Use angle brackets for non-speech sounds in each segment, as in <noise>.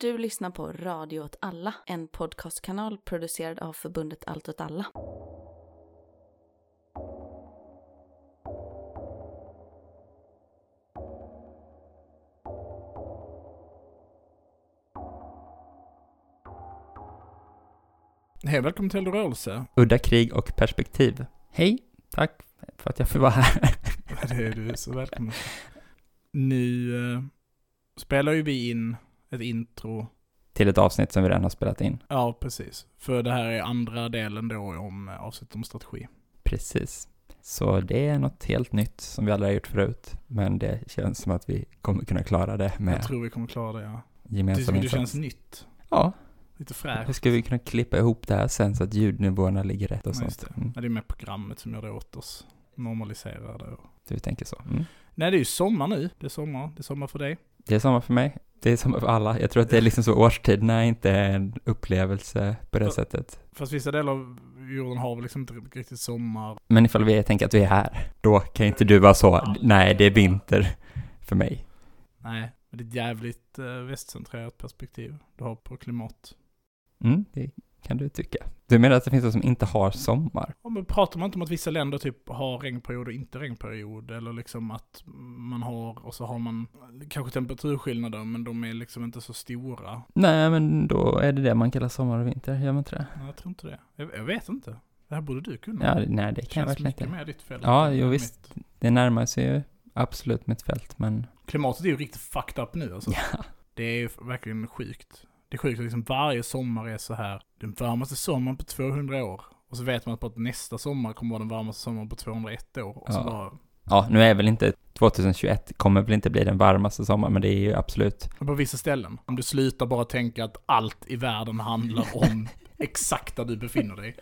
Du lyssnar på Radio åt alla, en podcastkanal producerad av förbundet Allt åt alla. Hej, välkommen till Rörelse. Udda krig och perspektiv. Hej, tack för att jag får vara här. <laughs> Det är du så välkommen. Nu eh, spelar ju vi in ett intro. Till ett avsnitt som vi redan har spelat in. Ja, precis. För det här är andra delen då om eh, avsnitt om strategi. Precis. Så det är något helt nytt som vi aldrig har gjort förut. Men det känns som att vi kommer kunna klara det Jag med tror vi kommer klara det, ja. Det, gemensam det insats. känns nytt. Ja, Lite hur fräscht. ska vi kunna klippa ihop det här sen så att ljudnivåerna ligger rätt och Ja, sånt? det. Mm, Ja, det är med programmet som gör det åt oss. Normaliserar det. och- du tänker så. Mm. Nej, det är ju sommar nu. Det är sommar. Det är sommar för dig. Det är samma för mig. Det är samma för alla. Jag tror att det är liksom så årstiderna inte är en upplevelse på det Ja. sättet. Fast vissa delar av jorden har väl liksom inte riktigt sommar. Men ifall vi tänker att vi är här, då kan inte du vara så, nej det är vinter för mig. Nej, men det är ett jävligt eh, västcentrerat perspektiv du har på klimat. Mm, det kan du tycka. Du menar att det finns de som inte har sommar? Ja, men pratar man inte om att vissa länder typ har regnperiod och inte regnperiod? Eller liksom att man har, och så har man kanske temperaturskillnader, men de är liksom inte så stora. Nej, men då är det det man kallar sommar och vinter, gör man inte det? Nej, jag tror inte det. Jag, jag vet inte. Det här borde du kunna. Ja, nej det det kan jag verkligen inte. mer ditt fält. Ja, jo, mitt. visst. Det närmar sig ju absolut mitt fält, men Klimatet är ju riktigt fucked up nu alltså. ja. Det är ju verkligen sjukt. Det är sjukt liksom varje sommar är så här. Den varmaste sommaren på 200 år. Och så vet man att nästa sommar kommer vara den varmaste sommaren på 201 år. Och så Ja. bara, Ja, nu är väl inte 2021, kommer väl inte bli den varmaste sommaren, men det är ju absolut, på vissa ställen. Om du slutar bara tänka att allt i världen handlar <laughs> om exakt där du befinner dig.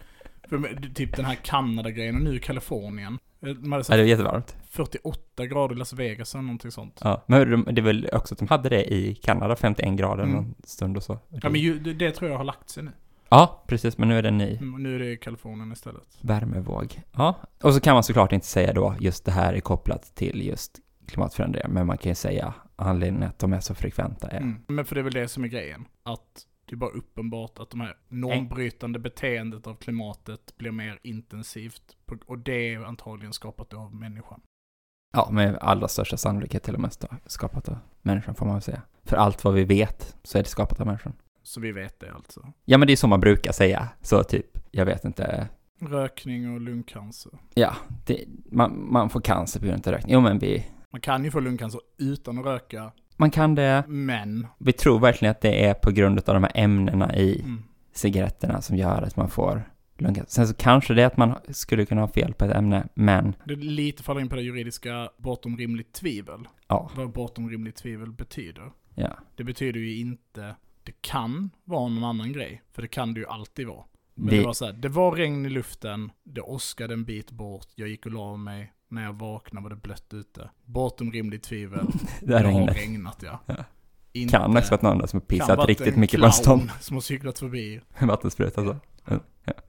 För typ den här Kanada-grejen och nu Kalifornien. Eh, De hade ja, det jättevarmt. 48 grader i Las Vegas eller någonting sånt. Ja, men de- det är väl också att de hade det i Kanada, 51 grader Mm. någon stund och så. Ja men ju, det, tror jag har lagt sig nu. Ja, precis, men nu är det en ny Mm, Nu är det Kalifornien istället. värmevåg. Ja, och så kan man såklart inte säga då just det här är kopplat till just klimatförändringar, men man kan ju säga anledningen att de är så frekventa är Mm. Men för det är väl det som är grejen. Att det är bara uppenbart att de här normbrytande beteendet av klimatet blir mer intensivt. Och det är antagligen skapat av människan. Ja, med allra största sannolikhet till och med skapat av människan får man väl säga. För allt vad vi vet så är det skapat av människan. Så vi vet det alltså. Ja, men det är så man brukar säga. Så typ, jag vet inte. Rökning och lungcancer. Ja, det, man, man får cancer på grund av rökning. Jo, men vi, Man kan ju få lungcancer utan att röka, man kan det. men... Vi tror verkligen att det är på grund av de här ämnena i Mm, cigaretterna som gör att man får lungcancer. Sen så kanske det är att man skulle kunna ha fel på ett ämne, men det lite faller in på det juridiska bortom rimligt tvivel. ja, Vad bortom rimligt tvivel betyder. ja. Det betyder ju inte... Det kan vara någon annan grej, för det kan det ju alltid vara. Men Vi, det var så här, det var regn i luften, det åskade en bit bort, jag gick och la mig, när jag vaknade var det blött ute. Bortom rimligt tvivel, <laughs> det har har regnat. ja. Ja. Inte- Kan också varit någon där som har pissat riktigt mycket på en stånd. <laughs> som har cyklat förbi. <laughs> Vattenspruta så.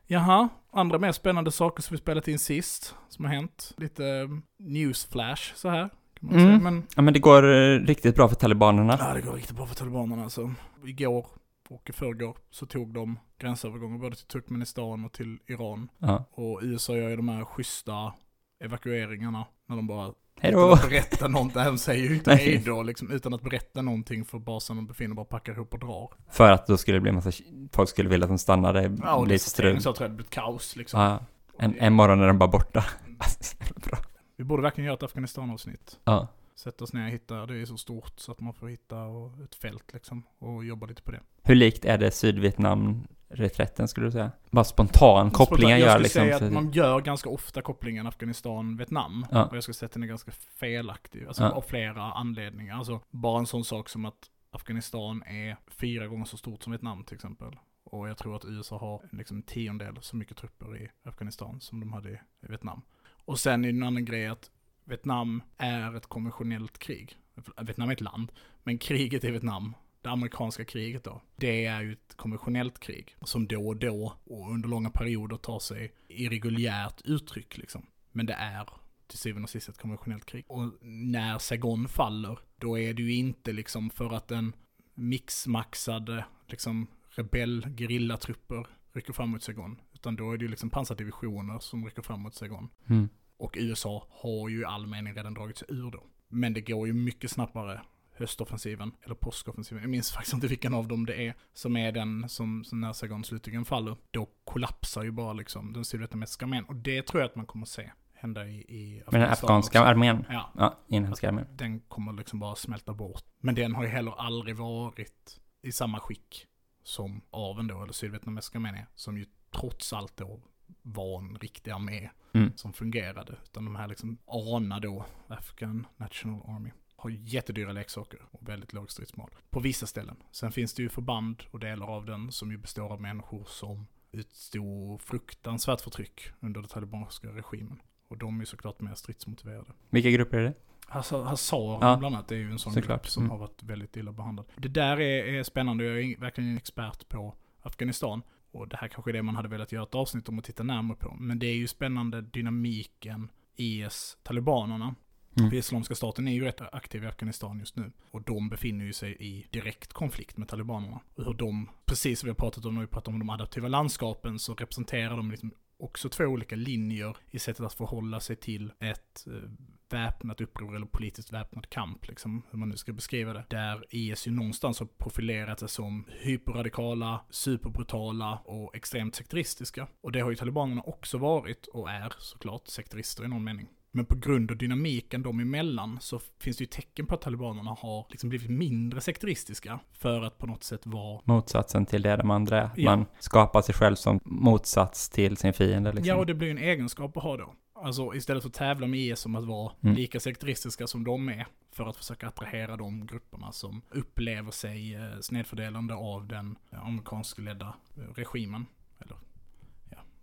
Jaha, andra mer spännande saker som vi spelat in sist, som har hänt. Lite eh, newsflash så här, kan man Mm. säga. Men Ja, men det går eh, riktigt bra för talibanerna. ja, det går riktigt bra för talibanerna alltså. Igår och i förrgår så tog de gränsövergångar både till Turkmenistan och till Iran. Ja. Och USA gör ju de här schyssta evakueringarna när de bara Hej utan då! att berätta någonting, de säger ju inte Nej. hej då liksom, utan att berätta någonting för basen de befinner bara packar ihop och drar. För att då skulle det bli en massa, folk skulle vilja att de stannade, Ja, och lite det strul. så tror jag det blir ett kaos liksom. Ja, en, en morgon är de bara borta. <laughs> Alltså, jävla bra. Vi borde verkligen göra ett Afghanistan-avsnitt. Ja. Sätta oss ner och hitta, det är så stort så att man får hitta ett fält liksom och jobba lite på det. Hur likt är det Sydvietnam-reträtten skulle du säga? Bara spontan kopplingar jag gör skulle liksom. säga att man gör ganska ofta kopplingen Afghanistan-Vietnam. Ja. Och jag skulle säga att den är ganska felaktig. Alltså Ja. av flera anledningar. Alltså bara en sån sak som att Afghanistan är fyra gånger så stort som Vietnam till exempel. Och jag tror att USA har liksom en tiondel så mycket trupper i Afghanistan som de hade i Vietnam. Och sen är det en annan grej att Vietnam är ett konventionellt krig. Vietnam är ett land, men kriget i Vietnam, det amerikanska kriget då, det är ju ett konventionellt krig som då och då och under långa perioder tar sig irreguljärt uttryck liksom. Men det är till syvende och sist ett konventionellt krig. Och när Saigon faller, då är det ju inte liksom för att en mixmaxade liksom rebell gerillatrupper rycker fram mot Saigon. Utan då är det ju liksom pansardivisioner som rycker fram mot Saigon. Mm. Och USA har ju i all mening redan dragit sig ur då. Men det går ju mycket snabbare höstoffensiven, eller påskoffensiven, jag minns <laughs> faktiskt inte vilken av dem det är, som är den som, som när Saigon slutligen faller, då kollapsar ju bara liksom den sydvietnamesiska armén. Och det tror jag att man kommer se hända i, i Men den afghanska också. armén? Ja, Ja, inhemska armén. den kommer liksom bara smälta bort. Men den har ju heller aldrig varit i samma skick som aven då, eller sydvietnamesiska armén är, som ju trots allt då var en riktig armé Mm. som fungerade. Utan de här liksom ANA då, Afghan National Army, har jättedyra leksaker och väldigt låg stridsmål. På vissa ställen. Sen finns det ju förband och delar av den som ju består av människor som utstod fruktansvärt förtryck under den talibanska regimen. Och de är ju såklart mer stridsmotiverade. Vilka grupper är det? Hazar Ja, bland annat är ju en sån såklart. grupp som Mm. har varit väldigt illa behandlad. Det där är, är spännande, jag är verkligen ingen expert på Afghanistan. Och det här kanske är det man hade velat göra ett avsnitt om att titta närmare på. Men det är ju spännande dynamiken IS-talibanerna. Mm. För Islamiska staten är ju rätt aktiv i Afghanistan just nu. Och de befinner ju sig i direkt konflikt med talibanerna. Och hur de, precis som vi har pratat om när vi pratat om de adaptiva landskapen, så representerar de liksom också två olika linjer i sättet att förhålla sig till ett eh, väpnat uppror eller politiskt väpnad kamp, liksom, hur man nu ska beskriva det. Där IS ju någonstans har profilerat sig som hyperradikala, superbrutala och extremt sekteristiska. Och det har ju talibanerna också varit och är såklart sekterister i någon mening. Men på grund av dynamiken dem emellan så finns det ju tecken på att talibanerna har liksom blivit mindre sekteristiska för att på något sätt vara Motsatsen till det de andra är. Ja. Man skapar sig själv som motsats till sin fiende liksom. Ja, och det blir en egenskap att ha då. Alltså istället för att tävla med IS om att vara Mm. lika sekteristiska som de är, för att försöka attrahera de grupperna som upplever sig eh, snedfördelande av den eh, amerikanskledda eh, regimen,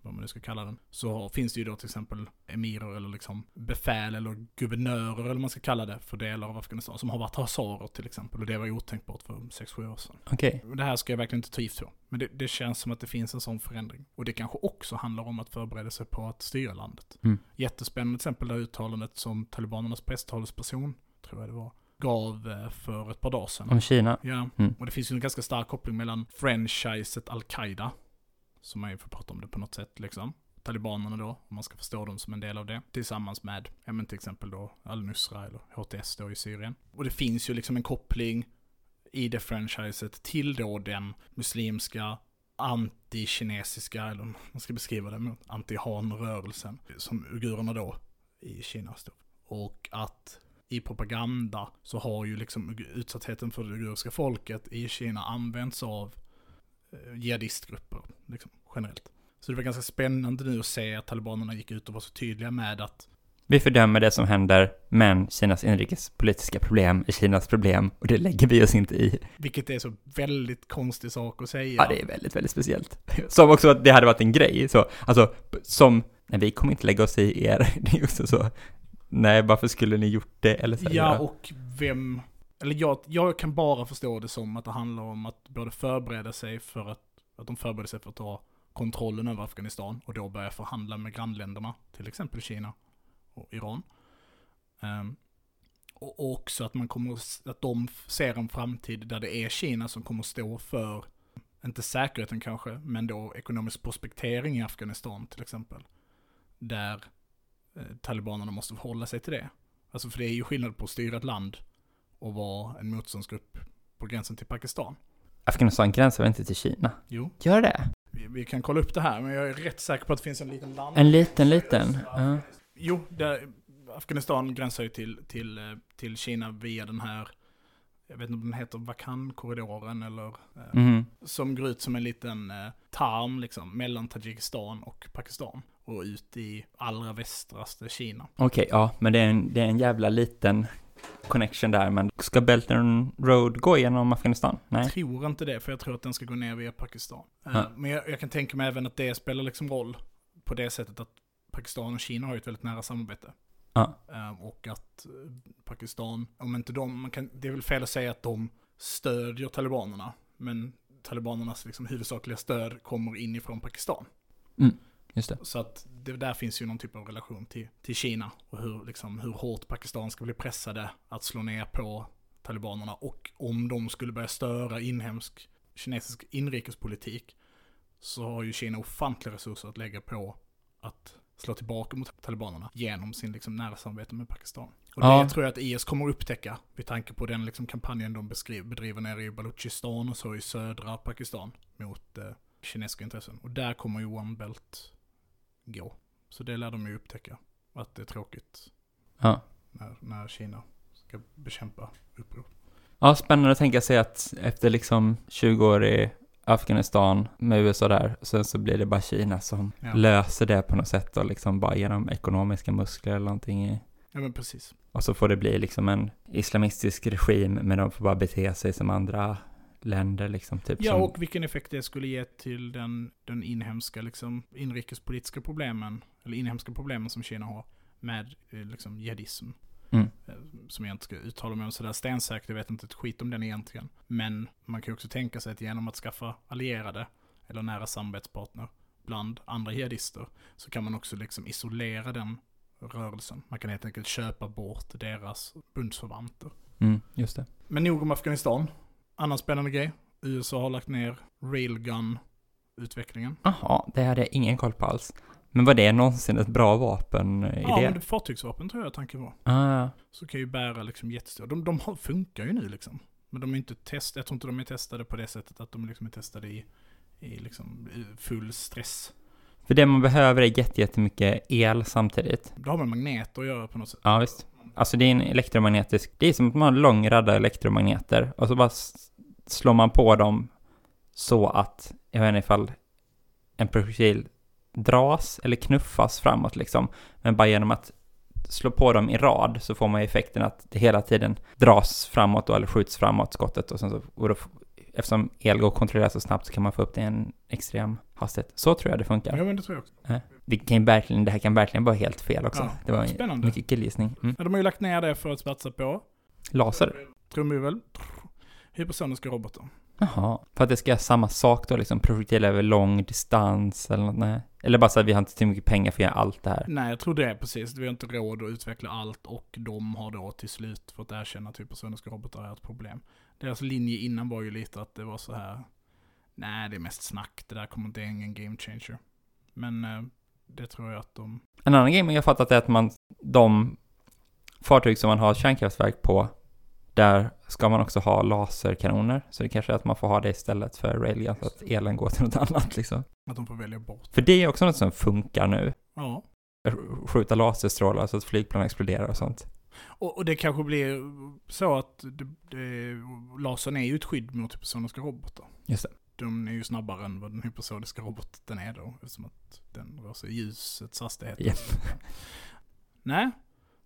vad man nu ska kalla den, så finns det ju då till exempel emirer eller liksom befäl eller guvernörer eller vad man ska kalla det för delar av Afghanistan som har varit hazarer till exempel och det var ju otänkbart för 6-7 år sedan. Okej. Det här ska jag verkligen inte ta gift på. Men det, det känns som att det finns en sån förändring. Och det kanske också handlar om att förbereda sig på att styra landet. Mm. Jättespännande till exempel det här uttalandet som talibanernas presstalesperson, tror jag det var, gav eh, för ett par dagar sedan. Om Kina? Ja, Mm. och det finns ju en ganska stark koppling mellan franchiset Al-Qaida, som man ju får prata om det på något sätt liksom. Talibanerna då, om man ska förstå dem som en del av det, tillsammans med, ja men till exempel då Al-Nusra eller HTS då i Syrien. Och det finns ju liksom en koppling i det franchiset till då den muslimska anti-kinesiska, eller man ska beskriva det, men anti-han-rörelsen, som uigurerna då i Kina står. Och att i propaganda så har ju liksom utsattheten för det uiguriska folket i Kina använts av jihadistgrupper, liksom, generellt. Så det var ganska spännande nu att se att talibanerna gick ut och var så tydliga med att Vi fördömer det som händer, men Kinas inrikespolitiska problem är Kinas problem och det lägger vi oss inte i. vilket är så väldigt konstig sak att säga. Ja, det är väldigt, väldigt speciellt. Som också att det hade varit en grej, så, alltså, som, nej, vi kommer inte lägga oss i er, <laughs> det är också så, nej, varför skulle ni gjort det, eller så Ja, och vem... Eller jag, jag kan bara förstå det som att det handlar om att både förbereda sig för att, att de förbereder sig för att ta kontrollen över Afghanistan och då börja förhandla med grannländerna, till exempel Kina och Iran. Um, och också att man kommer, att de ser en framtid där det är Kina som kommer stå för, inte säkerheten kanske, men då ekonomisk prospektering i Afghanistan till exempel. Där eh, talibanerna måste förhålla sig till det. Alltså för det är ju skillnad på att styra ett land och vara en motståndsgrupp på gränsen till Pakistan. Afghanistan gränsar väl inte till Kina? Jo, Gör det? vi, vi kan kolla upp det här, men jag är rätt säker på att det finns en liten land. En liten, liten? Ja. Jo, där, Afghanistan gränsar ju till, till, eh, till Kina via den här, jag vet inte om den heter Vakan-korridoren eller, Mhm. som går ut som en liten eh, tarm liksom, mellan Tadzjikistan och Pakistan. Och ut i allra västraste Kina. Okej, ja, men det är, en, det är en jävla liten connection där, men ska Belt and Road gå genom Afghanistan? Nej? Jag tror inte det, för jag tror att den ska gå ner via Pakistan. Ja. Men jag, jag kan tänka mig även att det spelar liksom roll på det sättet att Pakistan och Kina har ju ett väldigt nära samarbete. Eh, Och att eh, Pakistan, om inte de, man kan, det är väl fel att säga att de stödjer talibanerna, men talibanernas liksom huvudsakliga stöd kommer inifrån Pakistan. Just det. Så att det där finns ju någon typ av relation till, till Kina och hur, liksom, hur hårt Pakistan ska bli pressade att slå ner på talibanerna och om de skulle börja störa inhemsk kinesisk inrikespolitik så har ju Kina ofantliga resurser att lägga på att slå tillbaka mot talibanerna genom sin liksom nära samarbete med Pakistan. Och Ja. det tror jag att IS kommer att upptäcka vid tanke på den liksom kampanjen de beskriver, bedriver nere i Baluchistan och så i södra Pakistan mot eh, kinesiska intressen. Och där kommer ju One Belt gå. Så det lär de ju upptäcka. Att det är tråkigt Ja. när, när Kina ska bekämpa uppror. Ja, spännande att tänka sig att efter liksom 20 år i Afghanistan med USA där, sen så blir det bara Kina som Ja. löser det på något sätt och liksom bara genom ekonomiska muskler eller någonting. i- Ja men precis. Och så får det bli liksom en islamistisk regim, men de får bara bete sig som andra länder liksom. Typ Ja, som, och vilken effekt det skulle ge till den, den inhemska, liksom, inrikespolitiska problemen, eller inhemska problemen som Kina har med eh, liksom, jihadism. Mm. Eh, Som jag inte ska uttala mig om sådär stensäkert, jag vet inte ett skit om den egentligen. Men man kan ju också tänka sig att genom att skaffa allierade, eller nära samarbetspartner, bland andra jihadister, så kan man också liksom isolera den rörelsen. Man kan helt enkelt köpa bort deras bundsförvanter. Mm, just det. Men nog om Afghanistan. Annan spännande grej. USA har lagt ner railgun-utvecklingen. Jaha, det hade jag ingen koll på alls. Men var det någonsin ett bra vapen eh, i Ja, det? men det fartygsvapen tror jag tanken var. Ah, Så kan ju bära liksom jättestora. De, de funkar ju nu liksom. Men de är inte testade, jag tror inte de är testade på det sättet att de liksom är testade i, i liksom i full stress. För det man behöver är jätte- jättemycket el samtidigt. Det har med magneter att göra på något sätt. Ja, visst. Alltså det är en elektromagnetisk, det är som att man har en lång radda elektromagneter och så bara slår man på dem så att, jag vet inte ifall en projektil dras eller knuffas framåt liksom. Men bara genom att slå på dem i rad så får man effekten att det hela tiden dras framåt då, eller skjuts framåt skottet och sen så, och då, f- eftersom el går att kontrollera så snabbt så kan man få upp det i en extrem hastighet. Så tror jag det funkar. Ja, men det tror jag också. Det, kan verkligen, det här kan verkligen vara helt fel också. Ja, det var en spännande. mycket killgissning. Mm. Ja, de har ju lagt ner det för att satsa på Laser? trumvirvel, hypersoniska robotar. Jaha. För att det ska göra samma sak då, liksom projektiler över lång distans eller något? Nej. Eller bara så att vi har inte tillräckligt mycket pengar för att göra allt det här. Nej, jag tror det är precis. Vi har inte råd att utveckla allt och de har då till slut fått erkänna att hypersoniska robotar är ett problem. Deras linje innan var ju lite att det var så här, nej det är mest snack, det där kommer inte ingen game changer. Men eh, det tror jag att de, En annan grej man har fattat är att man, de fartyg som man har kärnkraftverk på, där ska man också ha laserkanoner. Så det kanske är att man får ha det istället för railgun, så att elen går till något annat liksom. att de får välja bort. För det är också något som funkar nu. Ja. Skjuta laserstrålar så att flygplan exploderar och sånt. Och, och det kanske blir så att det, det, lasern är ju ett skydd mot hypersoniska robotar. Just det. De är ju snabbare än vad den hypersoniska roboten är då, eftersom att den rör sig i ljusets hastighet. Japp. <laughs> Nej,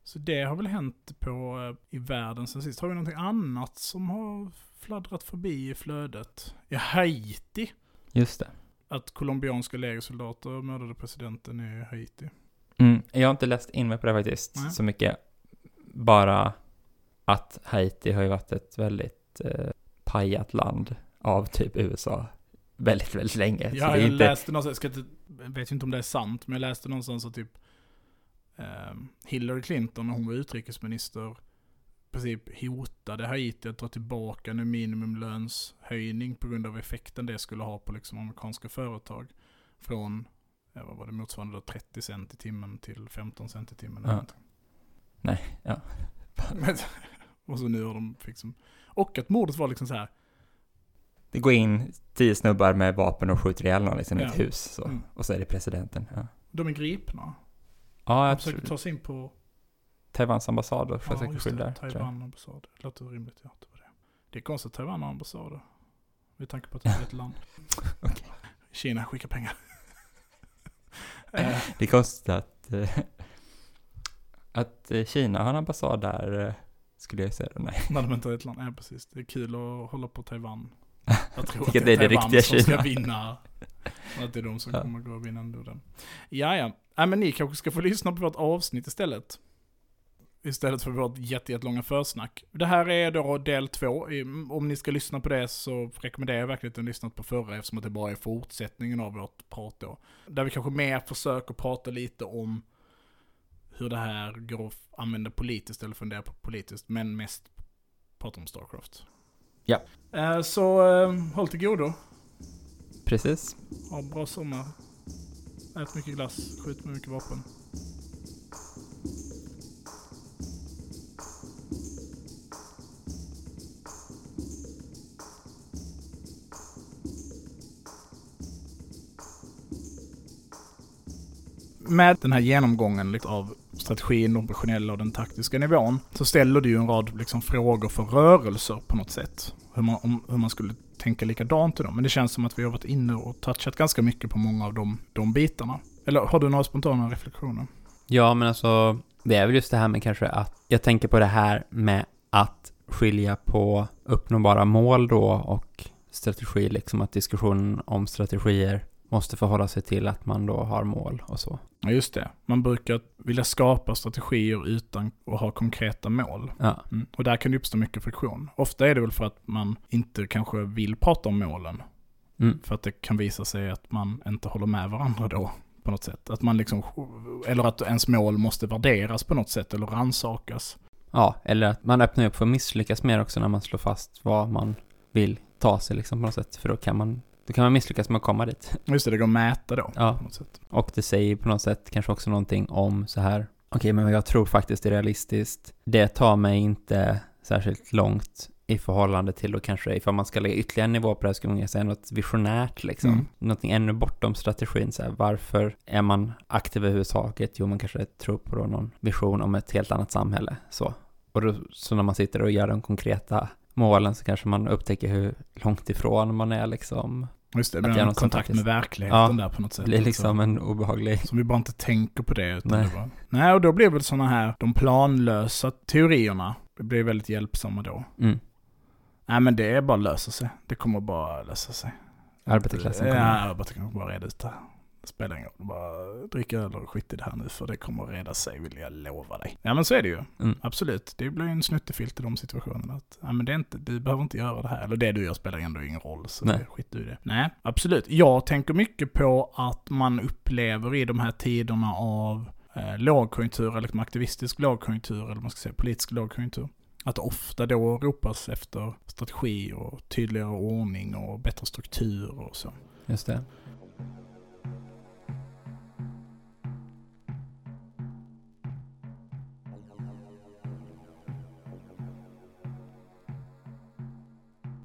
så det har väl hänt på, eh, i världen sen sist. Har vi någonting annat som har fladdrat förbi i flödet? Ja, Haiti. Just det. Att colombianska lägersoldater mördade presidenten i Haiti. Mm, jag har inte läst in mig på det faktiskt Nej. så mycket. Bara att Haiti har ju varit ett väldigt eh, pajat land av typ USA väldigt, väldigt länge. Ja, jag inte, läste någonstans, jag, inte, jag vet inte om det är sant, men jag läste någonstans att typ eh, Hillary Clinton, när hon var utrikesminister, i princip hotade Haiti att dra tillbaka en minimumlönshöjning på grund av effekten det skulle ha på liksom amerikanska företag. Från, vad var det, motsvarande då 30 cent i timmen till 15 cent i timmen. eller någonting. Nej, ja. Men, <laughs> och så nu har de liksom, och att mordet var liksom så här, Det går in tio snubbar med vapen och skjuter ihjäl någon liksom i ett Ja. hus. Så. Mm. Och så är det presidenten. Ja, de är gripna. ja De jag försöker tror ta sig in på Taiwans ambassad skydda. det. tror jag. Taiwan ambassad. Det låter rimligt, ja. Det, var det. det är konstigt att Taiwan har ambassader. Med tanke på att det är ett land. <laughs> Okej. Kina skickar pengar. <laughs> Det är konstigt att, eh, att eh, Kina har en ambassad där, eh, skulle jag säga. Nej. när de inte är ett land. Ja, precis. Det är kul att hålla på Taiwan. <laughs> Jag tror Tycker att det är det Taiwan riktiga som ska Kina. vinna. Och att det är de som Ja. kommer gå och vinna ändå den. Ja, ja. Nej, men ni kanske ska få lyssna på vårt avsnitt istället. Istället för vårt jätte- jättelånga försnack. Det här är då del två. Om ni ska lyssna på det så rekommenderar jag verkligen att ni lyssnat på förra eftersom att det bara är fortsättningen av vårt prat då. Där vi kanske mer försöker prata lite om hur det här går att använda politiskt eller fundera på politiskt, men mest pratar om Starcraft. Ja. Eh, så eh, håll till godo. Precis. Ha en bra sommar. Ät mycket glass, skjut med mycket vapen. Med den här genomgången av strategin, den operationella och den taktiska nivån, så ställer du ju en rad liksom, frågor för rörelser på något sätt. Hur man, om, hur man skulle tänka likadant i dem. Men det känns som att vi har varit inne och touchat ganska mycket på många av de, de bitarna. Eller har du några spontana reflektioner? Ja, men alltså, det är väl just det här med kanske att, jag tänker på det här med att skilja på uppnåbara mål då och strategi, liksom att diskussionen om strategier måste förhålla sig till att man då har mål och så. Ja, just det. Man brukar vilja skapa strategier utan att ha konkreta mål. Ja, Mm. Och där kan det uppstå mycket friktion. Ofta är det väl för att man inte kanske vill prata om målen. mm. För att det kan visa sig att man inte håller med varandra då. På något sätt. Att man liksom, eller att ens mål måste värderas på något sätt eller ransakas. ja eller att man öppnar upp för att misslyckas mer också när man slår fast vad man vill ta sig liksom på något sätt. För då kan man, då kan man misslyckas med att komma dit. Just det, det går att mäta då. Ja, På något sätt. och det säger på något sätt kanske också någonting om så här, okej, men jag tror faktiskt det är realistiskt. Det tar mig inte särskilt långt i förhållande till då kanske ifall man ska lägga ytterligare en nivå på det här skulle man säga något visionärt liksom. Mm. Någonting ännu bortom strategin så här, varför är man aktiv överhuvudtaget? Jo, man kanske tror på då någon vision om ett helt annat samhälle så. Och då, så när man sitter och gör de konkreta målen så kanske man upptäcker hur långt ifrån man är liksom. Just det, det blir en kontakt med verkligheten där på något Det sätt. blir också. liksom en obehaglig... Som vi bara inte tänker på det. Utan Nej. Det bara, nej, och då blir väl sådana här, de planlösa teorierna, det blir väldigt hjälpsamma då. Mm. Nej men det är bara att lösa sig. Det kommer bara lösa sig. Arbetarklassen Ja, kommer. arbetarklassen kommer bara reda ut det. Det spelar ingen roll. Bara drick öl och skit i det här nu för det kommer att reda sig vill jag lova dig. Ja men så är det ju. Mm. Absolut. Det blir en snuttefilt i de situationerna. Att, ja, men det är inte, du behöver inte göra det här. Eller det du gör spelar ändå ingen roll. Så Nej. skit du i det. Nej, absolut. Jag tänker mycket på att man upplever i de här tiderna av eh, lågkonjunktur, eller aktivistisk lågkonjunktur, eller man ska säga politisk lågkonjunktur. Att det ofta då ropas efter strategi och tydligare ordning och bättre struktur och så. Just det.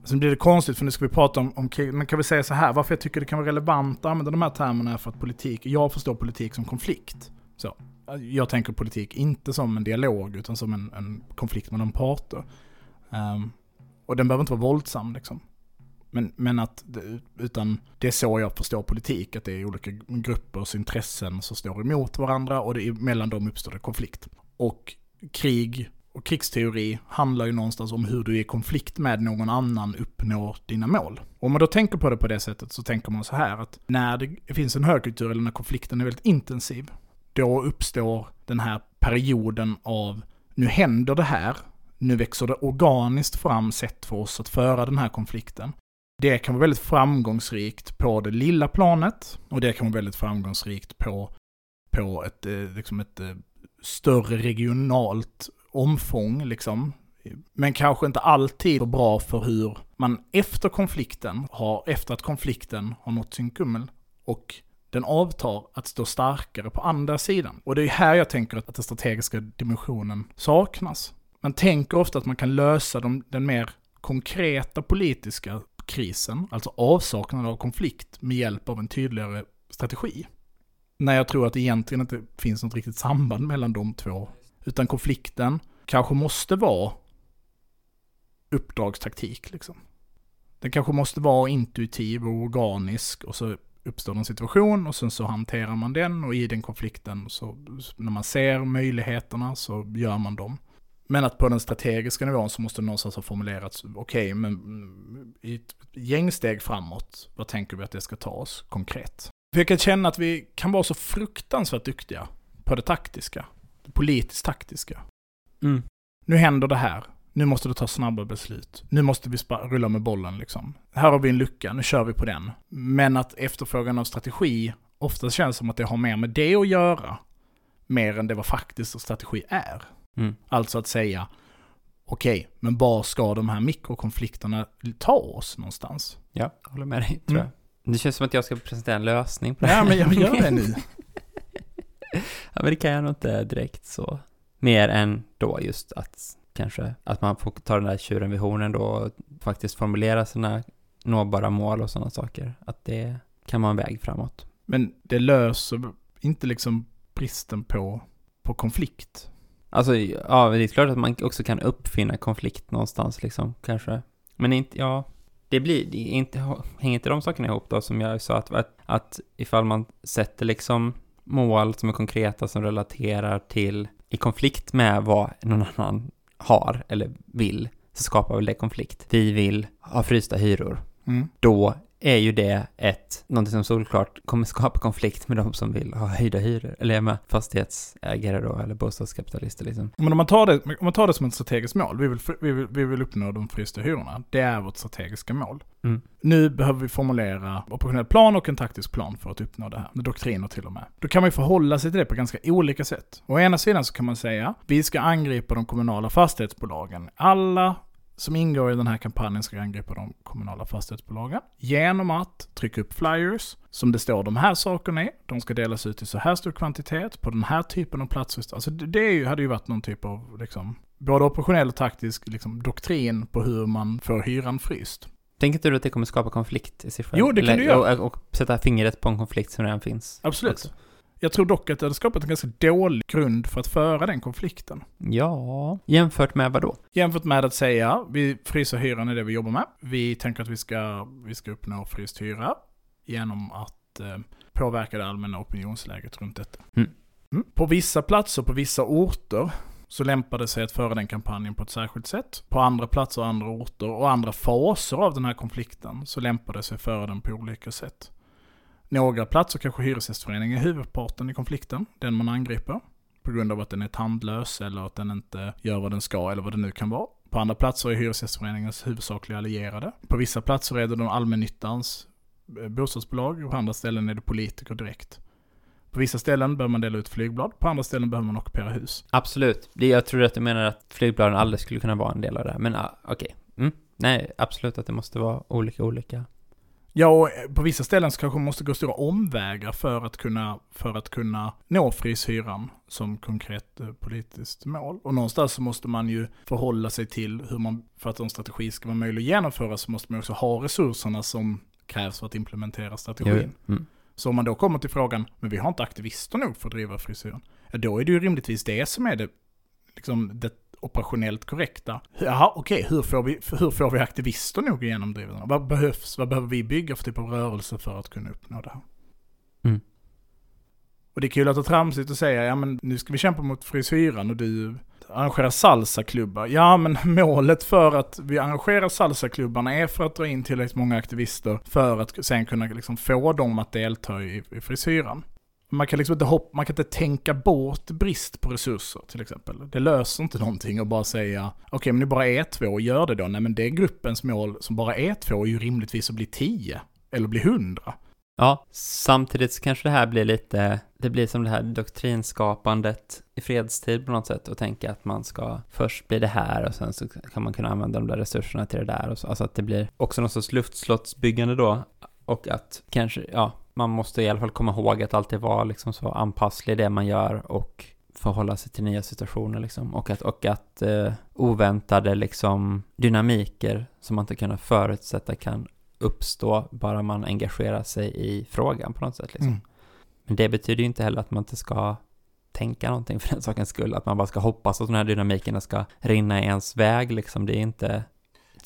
Sen blir det konstigt för nu ska vi prata om, om krig, men kan vi säga så här, varför jag tycker det kan vara relevant att använda de här termerna är för att politik, jag förstår politik som konflikt. Så, jag tänker politik inte som en dialog utan som en, en konflikt mellan parter. Um, och den behöver inte vara våldsam liksom. Men, men att, det- utan det är så jag förstår politik, att det är olika gruppers intressen som står emot varandra och det, är- mellan dem uppstår det konflikt. Och krig och krigsteori handlar ju någonstans om hur du i konflikt med någon annan uppnår dina mål. Och om man då tänker på det på det sättet så tänker man så här att när det finns en högkultur eller när konflikten är väldigt intensiv, då uppstår den här perioden av nu händer det här, nu växer det organiskt fram sätt för oss att föra den här konflikten. Det kan vara väldigt framgångsrikt på det lilla planet och det kan vara väldigt framgångsrikt på, på ett, eh, liksom ett eh, större regionalt omfång liksom. Men kanske inte alltid så bra för hur man efter konflikten har, efter att konflikten har nått sin kummel och den avtar att stå starkare på andra sidan. Och det är här jag tänker att den strategiska dimensionen saknas. Man tänker ofta att man kan lösa de, den mer konkreta politiska krisen, alltså avsaknaden av konflikt, med hjälp av en tydligare strategi. När jag tror att det egentligen inte finns något riktigt samband mellan de två. Utan konflikten kanske måste vara uppdragstaktik liksom. Den kanske måste vara intuitiv och organisk och så uppstår en situation och sen så hanterar man den och i den konflikten så när man ser möjligheterna så gör man dem. Men att på den strategiska nivån så måste det någonstans ha formulerats, okej, men i ett gäng steg framåt, vad tänker vi att det ska ta oss konkret? För jag kan känna att vi kan vara så fruktansvärt duktiga på det taktiska, politiskt taktiska. Mm. Nu händer det här, nu måste du ta snabba beslut, nu måste vi rulla med bollen liksom. Här har vi en lucka, nu kör vi på den. Men att efterfrågan av strategi ofta känns som att det har mer med det att göra, mer än det vad faktiskt strategi är. Mm. Alltså att säga, okej, men var ska de här mikrokonflikterna ta oss någonstans? Ja, jag håller med dig, tror Mm. jag. Det känns som att jag ska presentera en lösning på det Nej, men jag gör det nu. <laughs> Ja, men det kan jag nog inte direkt så. Mer än då just att kanske att man får ta den där tjuren vid hornen då och faktiskt formulera sina nåbara mål och sådana saker. Att det kan vara en väg framåt. Men det löser inte liksom bristen på, på konflikt. Alltså, ja, det är klart att man också kan uppfinna konflikt någonstans liksom, kanske. Men inte, ja, det blir, det inte, hänger inte de sakerna ihop då som jag sa att, att, att ifall man sätter liksom mål som är konkreta som relaterar till, i konflikt med vad någon annan har eller vill, så skapar väl det konflikt. Vi vill ha frysta hyror. Mm. Då är ju det ett, någonting som såklart kommer <laughs> skapa konflikt med de som vill ha höjda hyror. Eller med fastighetsägare då, eller bostadskapitalister liksom. Men om man, tar det, om man tar det som ett strategiskt mål, vi vill, vi vill, vi vill uppnå de frysta hyrorna. Det är vårt strategiska mål. Mm. Nu behöver vi formulera operationell plan och en taktisk plan för att uppnå det här. Med doktriner till och med. Då kan man ju förhålla sig till det på ganska olika sätt. Å ena sidan så kan man säga, vi ska angripa de kommunala fastighetsbolagen. Alla som ingår i den här kampanjen ska angripa de kommunala fastighetsbolagen genom att trycka upp flyers som det står de här sakerna är. De ska delas ut i så här stor kvantitet på den här typen av platser. Alltså det, hade ju varit någon typ av liksom, både operationell och taktisk liksom, doktrin på hur man får hyran fryst. Tänker inte du att det kommer skapa konflikt i sig själv? Jo, det kan Eller- du göra. Och, och sätta fingret på en konflikt som redan finns. Absolut. också. Jag tror dock att det hade skapat en ganska dålig grund för att föra den konflikten. Ja, jämfört med vad då? Jämfört med att säga, vi fryser hyran är det vi jobbar med. Vi tänker att vi ska, vi ska uppnå fryst hyra genom att eh, påverka det allmänna opinionsläget runt detta. Mm. Mm. På vissa platser, på vissa orter, så lämpar det sig att föra den kampanjen på ett särskilt sätt. På andra platser, andra orter och andra faser av den här konflikten så lämpar det sig att föra den på olika sätt. Några platser kanske Hyresgästföreningen är huvudparten i konflikten, den man angriper. På grund av att den är tandlös eller att den inte gör vad den ska eller vad det nu kan vara. På andra platser är Hyresgästföreningens huvudsakliga allierade. På vissa platser är det de allmännyttans eh, bostadsbolag och på andra ställen är det politiker direkt. På vissa ställen behöver man dela ut flygblad, på andra ställen behöver man ockupera hus. Absolut. Jag tror att du menar att flygbladen aldrig skulle kunna vara en del av det. här. Men okej. okej. Mm. Nej, absolut att det måste vara olika olika. Ja, och eh, på vissa ställen så kanske man måste gå stora omvägar för att kunna, för att kunna nå fryshyran som konkret eh, politiskt mål. Och någonstans så måste man ju förhålla sig till hur man, för att en strategi ska vara möjlig att genomföra så måste man också ha resurserna som krävs för att implementera strategin. Mm. Så om man då kommer till frågan, men vi har inte aktivister nog för att driva frisyren. Ja, då är det ju rimligtvis det som är det, liksom, det operationellt korrekta. Jaha, okej, hur, får vi, hur får vi aktivister nog igenom driven? Vad behövs, vad behöver vi bygga för typ av rörelse för att kunna uppnå det här? Mm. Och det är kul att ta tramsigt och säga, ja men nu ska vi kämpa mot frisyren och du arrangerar salsaklubbar. Ja, men <laughs> målet för att vi arrangerar salsaklubbarna är för att dra in tillräckligt många aktivister för att sen kunna liksom få dem att delta i, i frisyren. Man kan liksom inte hoppa, man kan inte tänka bort brist på resurser till exempel. Det löser inte någonting att bara säga, okej men ni bara är två, gör det då. Nej men det är gruppens mål som bara är två är ju rimligtvis att bli tio. Eller bli hundra. Ja, samtidigt så kanske det här blir lite, det blir som det här doktrinskapandet i fredstid på något sätt och tänka att man ska först bli det här och sen så kan man kunna använda de där resurserna till det där och så. Alltså att det blir också någon sorts luftslottsbyggande då och att kanske, ja, man måste i alla fall komma ihåg att alltid vara liksom så anpasslig i det man gör och förhålla sig till nya situationer liksom och att, och att eh, oväntade liksom dynamiker som man inte kunnat förutsätta kan uppstå bara man engagerar sig i frågan på något sätt liksom. Mm. Men det betyder ju inte heller att man inte ska tänka någonting för den sakens skull, att man bara ska hoppas att de här dynamikerna ska rinna i ens väg liksom, det är inte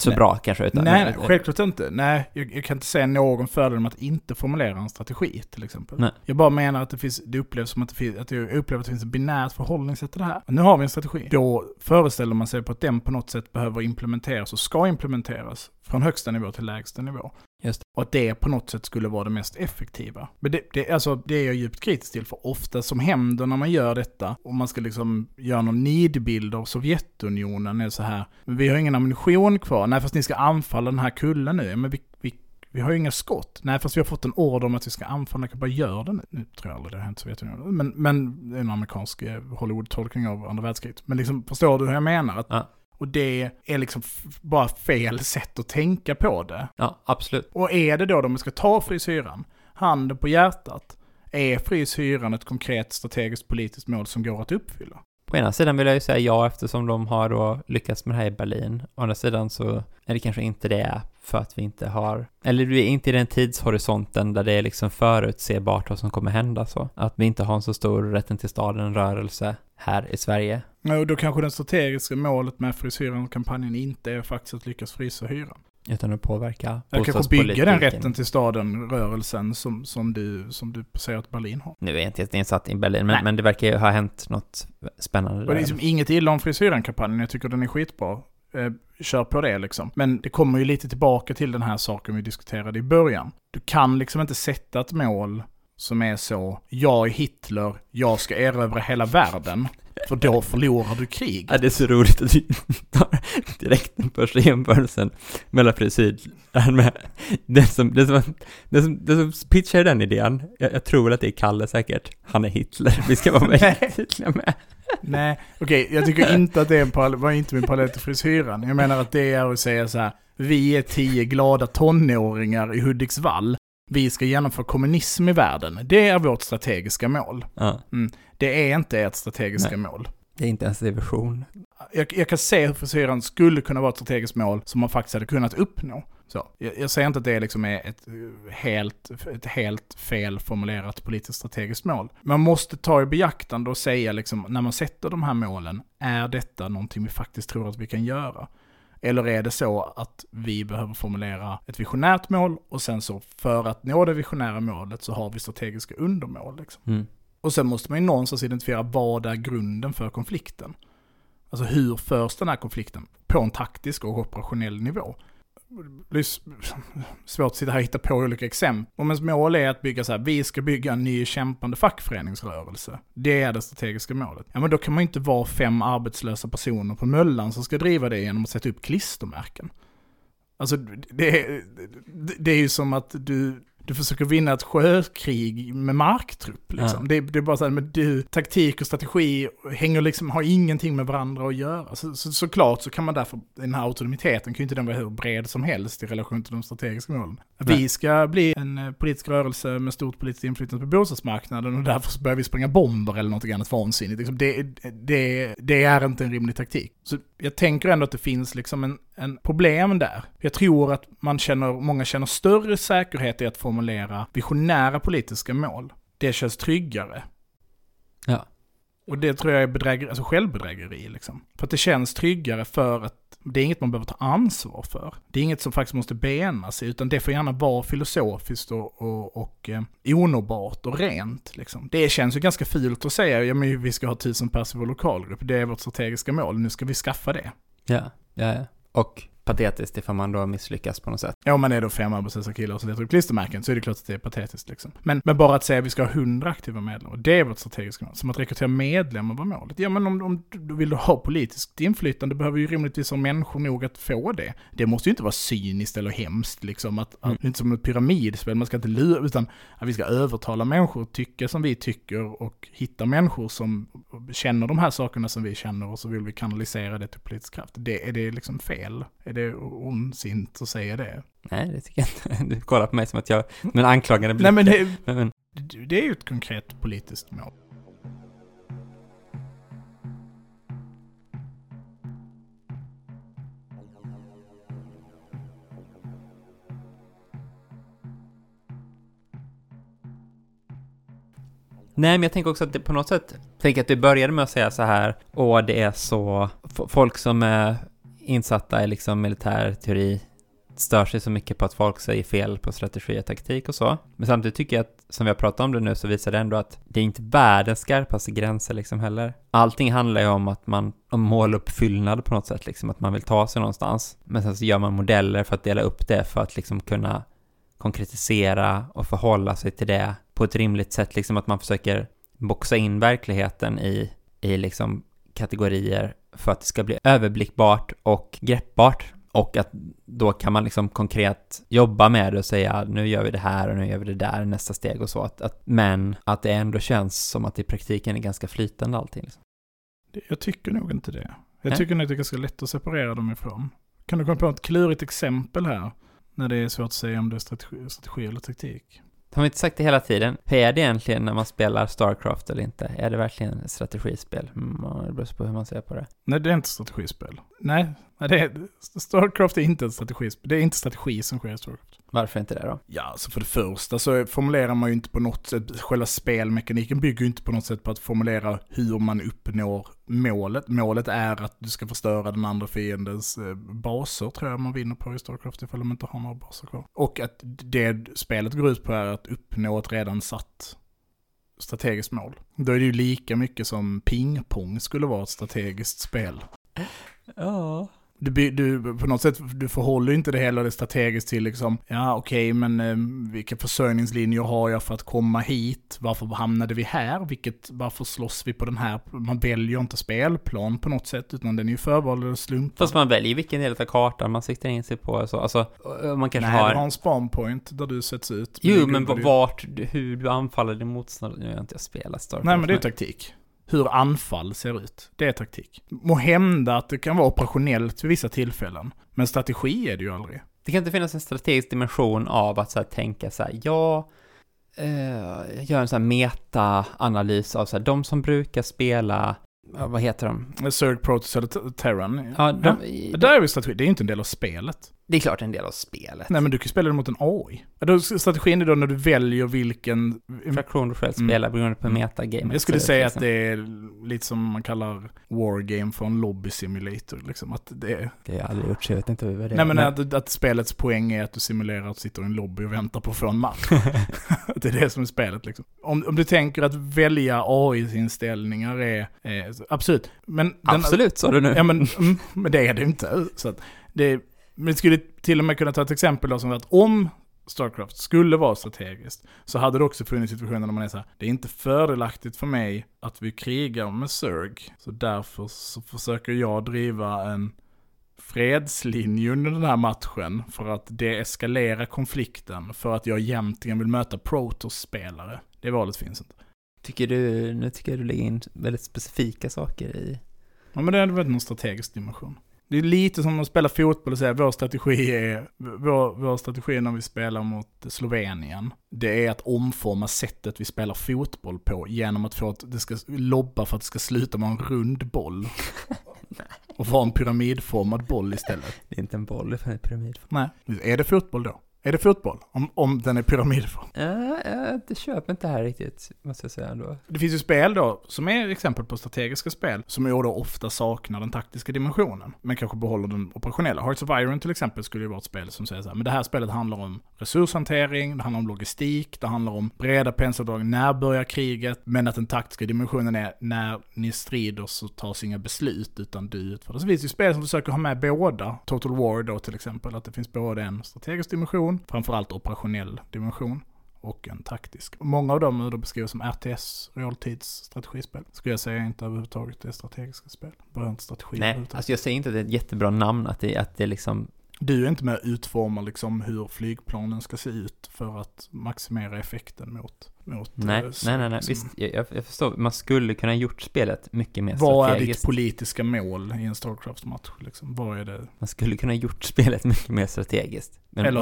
så Nej. bra kanske. Utan, Nej, självklart inte. Nej, jag, jag kan inte säga någon fördel med att inte formulera en strategi till exempel. Nej. Jag bara menar att det, finns, det upplevs som att det, finns, att jag upplever att det finns ett binärt förhållningssätt till det här. Nu har vi en strategi. Då föreställer man sig på att den på något sätt behöver implementeras och ska implementeras från högsta nivå till lägsta nivå. Just Och att det på något sätt skulle vara det mest effektiva. Men det, det, alltså, det är jag djupt kritisk till, för ofta som händer när man gör detta, och man ska liksom göra någon nidbild av Sovjetunionen, är så här, men vi har ingen ammunition kvar, nej fast ni ska anfalla den här kullen nu, men vi, vi, vi har ju inga skott, nej fast vi har fått en order om att vi ska anfalla, jag kan bara göra det nu. Nu tror jag aldrig det har hänt Sovjetunionen, men, men det är en amerikansk eh, Hollywood-tolkning av andra världskriget. Men liksom, förstår du hur jag menar? Att Ja. Och det är liksom bara fel sätt att tänka på det. Ja, absolut. Och är det då de ska ta fryshyran, handen på hjärtat, är fryshyran ett konkret strategiskt politiskt mål som går att uppfylla? På ena sidan vill jag ju säga ja eftersom de har då lyckats med det här i Berlin. Å andra sidan så är det kanske inte det för att vi inte har, eller vi är inte i den tidshorisonten där det är liksom förutsebart vad som kommer hända så. Att vi inte har en så stor rätten till staden-rörelse här i Sverige. Och då kanske det strategiska målet med fryshyran-kampanjen inte är faktiskt att lyckas frysa hyran. Utan att påverka Jag kanske bygga den rätten till staden-rörelsen som, som, du, som du säger att Berlin har. Nu är jag inte jätteinsatt i Berlin, men, men det verkar ju ha hänt något spännande Och det är liksom inget illa om frisyren-kampanjen, jag tycker den är skitbra. Eh, kör på det liksom. Men det kommer ju lite tillbaka till den här saken vi diskuterade i början. Du kan liksom inte sätta ett mål som är så, jag är Hitler, jag ska erövra hela världen. För då förlorar du krig. Ja, det är så roligt att du tar direkt den första jämförelsen mellan frisyr med den som, den som, den som, den som pitchar den idén, jag, jag tror väl att det är Kalle säkert, han är Hitler, vi ska vara väldigt tydliga med. Nej, okej, jag tycker inte att det är en parallell, var inte min parallell till frisyren. Jag menar att det är att säga så här, vi är tio glada tonåringar i Hudiksvall. Vi ska genomföra kommunism i världen. Det är vårt strategiska mål. Ja, Det är inte ert strategiska Nej. mål. det är inte ens en vision. Jag, jag kan se hur frisyren skulle kunna vara ett strategiskt mål som man faktiskt hade kunnat uppnå. Så, jag, jag säger inte att det liksom är ett eh, helt, ett helt fel formulerat politiskt strategiskt mål. Man måste ta i beaktande och säga liksom, när man sätter de här målen, är detta någonting vi faktiskt tror att vi kan göra? Eller är det så att vi behöver formulera ett visionärt mål och sen så för att nå det visionära målet så har vi strategiska undermål. Liksom. Mm. Och sen måste man ju någonstans identifiera vad är grunden för konflikten. Alltså hur förs den här konflikten på en taktisk och operationell nivå? Det är svårt att sitta här och hitta på olika exempel. Om ens mål är att bygga så här, vi ska bygga en ny kämpande fackföreningsrörelse. Det är det strategiska målet. Ja men då kan man ju inte vara fem arbetslösa personer på Möllan som ska driva det genom att sätta upp klistermärken. Alltså det det, det är ju som att du, du försöker vinna ett sjökrig med marktrupp. Liksom. Ja. Det, det är bara så här, men du, taktik och strategi hänger liksom, har ingenting med varandra att göra. Så, så, såklart så kan man därför, den här autonomiteten kan ju inte den vara hur bred som helst i relation till de strategiska målen. Vi Nej. ska bli en eh, politisk rörelse med stort politiskt inflytande på bostadsmarknaden och därför så börjar vi spränga bomber eller något annat vansinnigt. Liksom det, det, det är inte en rimlig taktik. Så jag tänker ändå att det finns liksom en, en problem där. Jag tror att man känner, många känner större säkerhet i att formulera visionära politiska mål. Det känns tryggare. Ja. Och det tror jag är bedrägeri, alltså självbedrägeri liksom. För att det känns tryggare för att det är inget man behöver ta ansvar för. Det är inget som faktiskt måste benas utan det får gärna vara filosofiskt och, och, och eh, onåbart och rent. Liksom. Det känns ju ganska fult att säga, ja men vi ska ha tusen pers i vår lokalgrupp, det är vårt strategiska mål, nu ska vi skaffa det. Ja, ja, ja. Och patetiskt ifall man då misslyckas på något sätt. Ja, om man är då fem arbetslösa killar och så letar upp klistermärken så är det klart att det är patetiskt liksom. Men, men bara att säga att vi ska ha hundra aktiva medlemmar, det är vårt strategiska mål. Som att rekrytera medlemmar var målet. Ja, men om, om du vill ha politiskt inflytande behöver ju rimligtvis ha människor nog att få det. Det måste ju inte vara cyniskt eller hemskt liksom, att, Mm. att inte som ett pyramidspel, man ska inte lura, utan att vi ska övertala människor att tycka som vi tycker och hitta människor som känner de här sakerna som vi känner och så vill vi kanalisera det till politisk kraft. Det, är det liksom fel? Är det ondsint att säga det? Nej, det tycker jag inte. Du kollar på mig som att jag, med en anklagande blick. Nej men det, men, det är ju ett konkret politiskt mål. Nej, men jag tänker också att det på något sätt, tänker att du började med att säga så här, åh, det är så, folk som är insatta i liksom militär teori stör sig så mycket på att folk säger fel på strategi och taktik och så. Men samtidigt tycker jag att, som vi har pratat om det nu, så visar det ändå att det är inte världens skarpaste gränser liksom heller. Allting handlar ju om att man, om måluppfyllnad på något sätt, liksom att man vill ta sig någonstans. Men sen så gör man modeller för att dela upp det för att liksom kunna konkretisera och förhålla sig till det på ett rimligt sätt, liksom att man försöker boxa in verkligheten i, i liksom kategorier för att det ska bli överblickbart och greppbart. Och att då kan man liksom konkret jobba med det och säga nu gör vi det här och nu gör vi det där, nästa steg och så. Att, att, men att det ändå känns som att i praktiken är ganska flytande allting. Liksom. Jag tycker nog inte det. Jag Ja. tycker nog att det är ganska lätt att separera dem ifrån. Kan du komma på ett klurigt exempel här? När det är svårt att säga om det är strategi, strategi eller taktik. Har vi inte sagt det hela tiden? Hur är det egentligen när man spelar Starcraft eller inte? Är det verkligen ett strategispel? Mm, det beror på hur man ser på det. Nej, det är inte strategispel. Nej, nej det är, Starcraft är inte ett strategispel. Det är inte strategi som sker i Starcraft. Varför inte det då? Ja, alltså för det första så formulerar man ju inte på något sätt, själva spelmekaniken bygger ju inte på något sätt på att formulera hur man uppnår målet. Målet är att du ska förstöra den andra fiendens eh, baser, tror jag man vinner på i Starcraft ifall de inte har några baser kvar. Och att det spelet går ut på är att uppnå ett redan satt strategiskt mål. Då är det ju lika mycket som pingpong skulle vara ett strategiskt spel. Ja. Du, du, på något sätt, du förhåller inte det hela det strategiskt till liksom, ja okej, men eh, vilka försörjningslinjer har jag för att komma hit? Varför hamnade vi här? Vilket, varför slåss vi på den här? Man väljer inte spelplan på något sätt, utan den är ju förvald eller slumpad. Fast man väljer vilken del av kartan man siktar in sig på. Alltså, alltså man kanske Nej, har... du har en spawn point där du sätts ut. Jo, men vart, hur du anfaller din motståndare. Nu har jag inte spelat Starcraft. Nej, men det är taktik. Hur anfall ser ut, det är taktik. Må hända att det kan vara operationellt vid vissa tillfällen, men strategi är det ju aldrig. Det kan inte finnas en strategisk dimension av att så här, tänka så här, ja, eh, gör en sån här meta-analys av så här, de som brukar spela, ja, vad heter de? Zerg, Protoss eller Terran. Ja, de, Det där är ju strategi, det är ju inte en del av spelet. Det är klart en del av spelet. Nej men du kan ju spela det mot en AI. Då- Strategin är då när du väljer vilken... Fraktion du själv Mm. spelar beroende på Mm. metagame. Jag skulle säga liksom- att det är lite som man kallar wargame för en lobby simulator. Liksom. Att det är, Det har jag aldrig gjort så jag vet inte vad det är. nej men att, att spelets poäng är att du simulerar att du sitter i en lobby och väntar på att få en match. <laughs> Det är det som är spelet liksom. Om, om du tänker att välja AI-inställningar är, är absolut. Men den, Absolut, sa du nu. Ja men, mm, men det är det inte. Så att det, men det skulle till och med kunna ta ett exempel då som att om Starcraft skulle vara strategiskt så hade det också funnits situationer där man är så här, det är inte fördelaktigt för mig att vi krigar med Zerg. Så därför så försöker jag driva en fredslinje under den här matchen för att deeskalera konflikten för att jag egentligen vill möta Protoss-spelare. Det valet finns inte. Tycker du, nu tycker jag du lägger in väldigt specifika saker i... Ja men det är väl någon strategisk dimension. Det är lite som att spela fotboll och säga vår strategi är, vår, vår strategi när vi spelar mot Slovenien, det är att omforma sättet vi spelar fotboll på genom att få att det ska lobba för att det ska sluta med en rund boll. <laughs> Och vara en pyramidformad boll istället. Det är inte en boll, det är en pyramid. Nej, är det fotboll då? Är det fotboll? Om, om den är pyramidformad? Ja, ja, det köper inte här riktigt, måste jag säga ändå. Det finns ju spel då, som är exempel på strategiska spel, som ju då ofta saknar den taktiska dimensionen, men kanske behåller den operationella. Hearts of Iron till exempel skulle ju vara ett spel som säger så här, men det här spelet handlar om resurshantering, det handlar om logistik, det handlar om breda penseldrag, när börjar kriget, men att den taktiska dimensionen är när ni strider så tas inga beslut, utan du utför det. Så finns ju spel som försöker ha med båda, Total War då till exempel, att det finns både en strategisk dimension, framförallt operationell dimension, och en taktisk. Många av dem är då beskrivs som RTS, realtidsstrategispel. Skulle jag säga inte överhuvudtaget är strategiska spel. Bara inte strategi Nej, alltså jag säger inte att det är ett jättebra namn, att det, att det liksom... Du är inte med och utformar liksom hur flygplanen ska se ut för att maximera effekten mot... mot Nej, eh, nej, nej, nej. visst, jag, jag förstår. Man skulle kunna gjort spelet mycket mer Vad är ditt strategiskt. politiska mål i en Starcraft-match? Liksom? Vad är det? Man skulle kunna gjort spelet <laughs> mycket mer strategiskt. Men Eller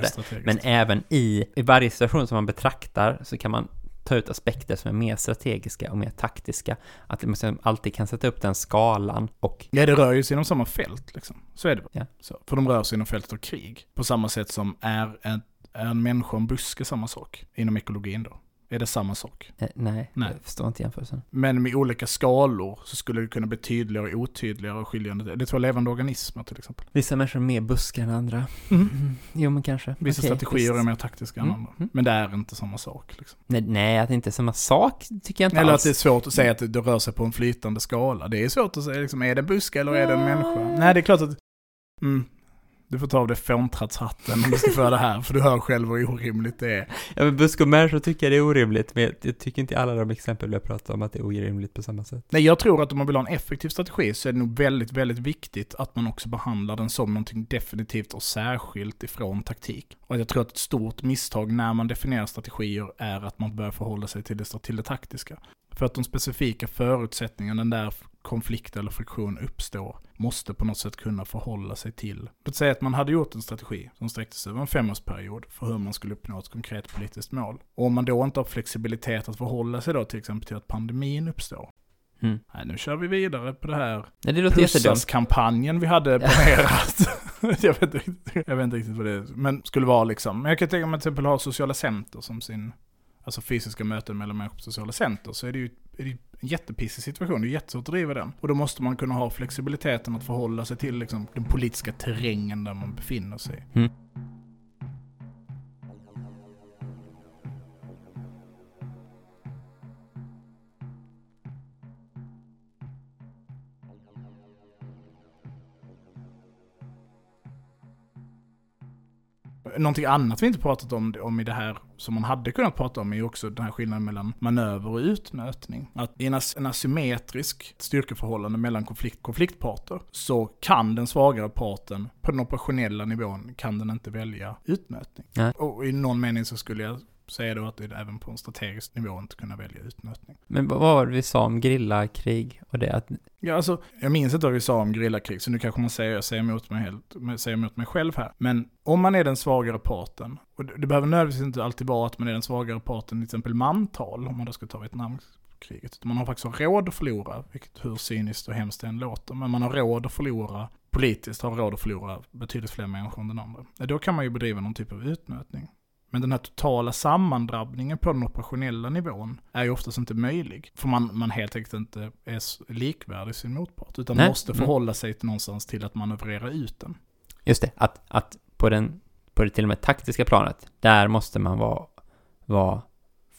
det. strategiskt? Men även i, i varje situation som man betraktar så kan man ta ut aspekter som är mer strategiska och mer taktiska. Att man alltid kan sätta upp den skalan och Ja, det rör ju sig inom samma fält liksom. Så är det Ja. så. För de rör sig inom fältet av krig. På samma sätt som är en, är en människa och en buske samma sak? Inom ekologin då. Är det samma sak? eh, nej, Nej. jag förstår inte jämförelsen. Men med olika skalor så skulle det kunna bli tydligare och otydligare och skiljande. Det är två levande organismer till exempel. Vissa människor är mer buskar än andra. Mm. Jo, men kanske. Vissa Okej, strategier visst. är mer taktiska än Mm, andra. mm. Men det är inte samma sak. Liksom. Nej, nej, att det inte är samma sak tycker jag inte Eller alls. att det är svårt att säga att det, rör sig på en flytande skala. Det är svårt att säga, liksom, är det en buske eller är det en människa? Nej, det är klart att... Mm, du får ta av dig fåntrattshatten om du ska föra det här, för du hör själv hur orimligt det är. Ja, men busk och människor tycker jag det är orimligt, men jag- jag tycker inte alla de exempel vi har pratat om att det är orimligt på samma sätt. Nej, jag tror att om man vill ha en effektiv strategi så är det nog väldigt, väldigt viktigt att man också behandlar den som någonting definitivt och särskilt ifrån taktik. Och jag tror att ett stort misstag när man definierar strategier är att man börjar förhålla sig till det, till det taktiska. För att de specifika förutsättningarna den där konflikt eller friktion uppstår måste på något sätt kunna förhålla sig till. Låt säga att man hade gjort en strategi som sträckte sig över en femårsperiod för hur man skulle uppnå ett konkret politiskt mål. Och om man då inte har flexibilitet att förhålla sig då till exempel till att pandemin uppstår. Mm. Nej, nu kör vi vidare på det här Nej, det pussaskampanjen vi hade planerat. <laughs> jag, vet inte, jag vet inte riktigt vad det är, men skulle vara liksom. Men jag kan tänka mig att till exempel ha sociala center som sin, alltså fysiska möten mellan människor på sociala center, så är det ju är det en jättepissig situation, det är jättesvårt att driva den. Och då måste man kunna ha flexibiliteten att förhålla sig till liksom, den politiska terrängen där man befinner sig. Mm. Någonting annat vi inte pratat om, om i det här som man hade kunnat prata om är ju också den här skillnaden mellan manöver och utnötning. Att i en, as en asymmetrisk styrkeförhållande mellan konflikt, konfliktparter så kan den svagare parten på den operationella nivån kan den inte välja utnötning. Nej. Och i någon mening så skulle jag då att det är även på en strategisk nivå inte kunna välja utnötning. Men vad var det vi sa om grillakrig och det att, Ja, alltså, jag minns inte vad vi sa om gerillakrig, så nu kanske man säger jag säger emot mig, helt, säger emot mig själv här. Men om man är den svagare parten, och det, behöver nödvändigtvis inte alltid vara att man är den svagare parten, till exempel mantal, om man då ska ta Vietnamkriget. utan Man har faktiskt råd att förlora, vilket hur cyniskt och hemskt det än låter, men man har råd att förlora politiskt, har råd att förlora betydligt fler människor än den andra. Då kan man ju bedriva någon typ av utnötning. Men den här totala sammandrabbningen på den operationella nivån är ju oftast inte möjlig. För man, man helt enkelt inte är likvärdig sin motpart. Utan Nej. måste Mm. förhålla sig till någonstans till att manövrera ut den. just det, att, att på den, på det till och med taktiska planet, där måste man vara, vara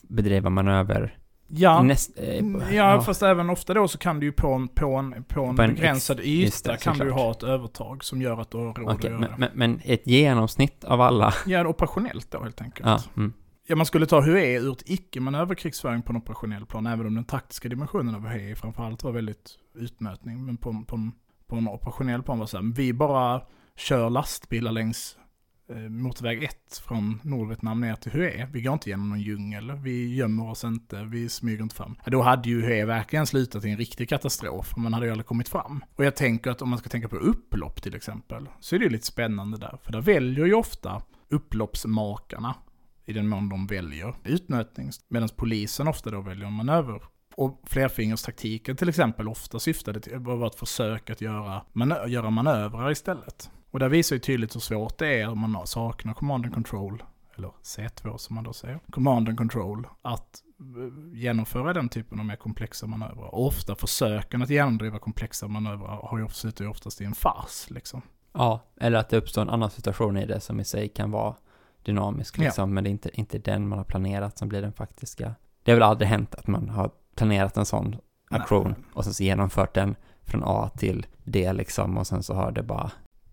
bedriva manöver Ja, näst, eh, ja, fast även ofta då så kan du ju på en, på en, på en, På en begränsad ex- yta det, kan du ha ett övertag som gör att du har råd att Okej, göra men, det. men, ett genomsnitt av alla, Ja, operationellt då helt enkelt. ja, mm, Ja, man skulle ta HUE ur ett icke-manöverkrigsföring på en operationell plan, även om den taktiska dimensionen av HUE framförallt var väldigt utnötning. Men på, på, på en operationell plan var det så här, vi bara kör lastbilar längs Eh, motorväg 1 från Nordvietnam ner till HUE. Vi går inte genom någon djungel, vi gömmer oss inte, vi smyger inte fram. Ja, då hade ju HUE verkligen slutat i en riktig katastrof, man hade ju aldrig kommit fram. Och jag tänker att om man ska tänka på upplopp till exempel, så är det ju lite spännande där. För där väljer ju ofta upploppsmakarna i den mån de väljer utnötning, medan polisen ofta då väljer en manöver. Och flerfingerstaktiken till exempel ofta syftade till var ett försök att göra, manö- göra manövrar istället. Och där visar ju tydligt hur svårt det är om man saknar command and control, eller C2 som man då säger, command and control, att eh, genomföra den typen av mer komplexa manövrar. Och ofta försöken att genomdriva komplexa manövrar har ju slutar ju oftast i en fars liksom. ja, eller att det uppstår en annan situation i det som i sig kan vara dynamisk Ja. liksom, men det är inte, inte den man har planerat som blir den faktiska. Det har väl aldrig hänt att man har planerat en sån aktion Nej. och sen så genomfört den från A till D liksom och sen så har det bara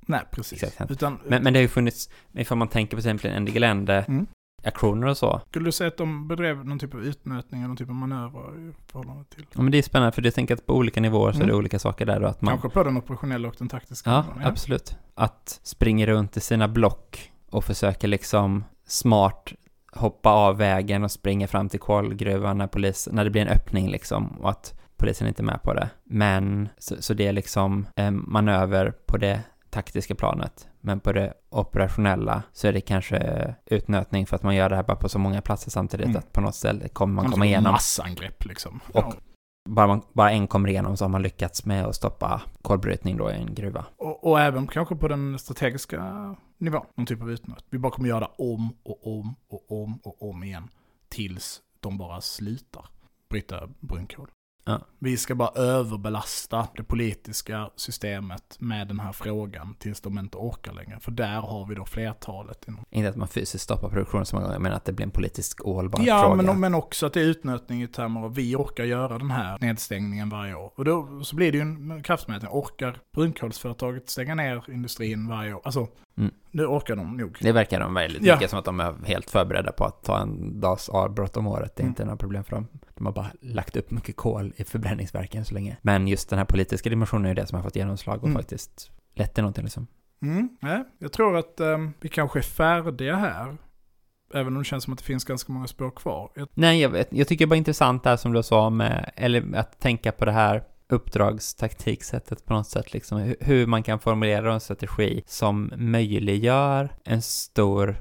Nej, precis. Exakt. Utan, Men, men det har ju funnits, ifall man tänker på till exempel en Gelände Mm. aktioner och så. Skulle du säga att de bedrev någon typ av utnötning eller någon typ av manöver i förhållande till? Ja, men det är spännande för jag tänker att på olika nivåer så är det Mm. olika saker där och att man... Kanske på den operationella och den taktiska Ja, nivån, absolut. Att springa runt i sina block och försöka liksom smart hoppa av vägen och springa fram till kolgruvan när polis, när det blir en öppning liksom och att polisen inte är med på det. Men, så, så det är liksom eh, manöver på det taktiska planet. Men på det operationella så är det kanske utnötning för att man gör det här bara på så många platser samtidigt Mm. att på något ställe kommer man Någon komma igenom. Massangrepp liksom. Och- Ja. Bara, man, bara en kommer igenom så har man lyckats med att stoppa kolbrytning då i en gruva. Och, och även kanske på den strategiska nivån, någon typ av utnöt. Vi bara kommer göra det om och om och om och om igen. Tills de bara slutar bryta brunkol. Ja. Vi ska bara överbelasta det politiska systemet med den här frågan tills de inte orkar längre. För där har vi då flertalet. Inom. Inte att man fysiskt stoppar produktionen så många gånger, men att det blir en politisk ohållbar Ja, fråga. men, men också att det är utnötning i termer av vi orkar göra den här nedstängningen varje år. Och då så blir det ju en kraftmätning. Orkar brunkolsföretaget stänga ner industrin varje år? Alltså, Mm. Det orkar de nog. Det verkar de väldigt Ja. mycket som att de är helt förberedda på att ta en dags avbrott om året. Det är Mm. inte några problem för dem. De har bara lagt upp mycket kol i förbränningsverken så länge. Men just den här politiska dimensionen är ju det som har fått genomslag och Mm. faktiskt lett till någonting liksom. Mm, nej, jag tror att ehm, vi kanske är färdiga här. Även om det känns som att det finns ganska många spår kvar. Jag, Nej, jag vet. Jag tycker bara intressant det här som du sa med, eller att tänka på det här uppdragstaktiksättet på något sätt, liksom hu- hur man kan formulera en strategi som möjliggör en stor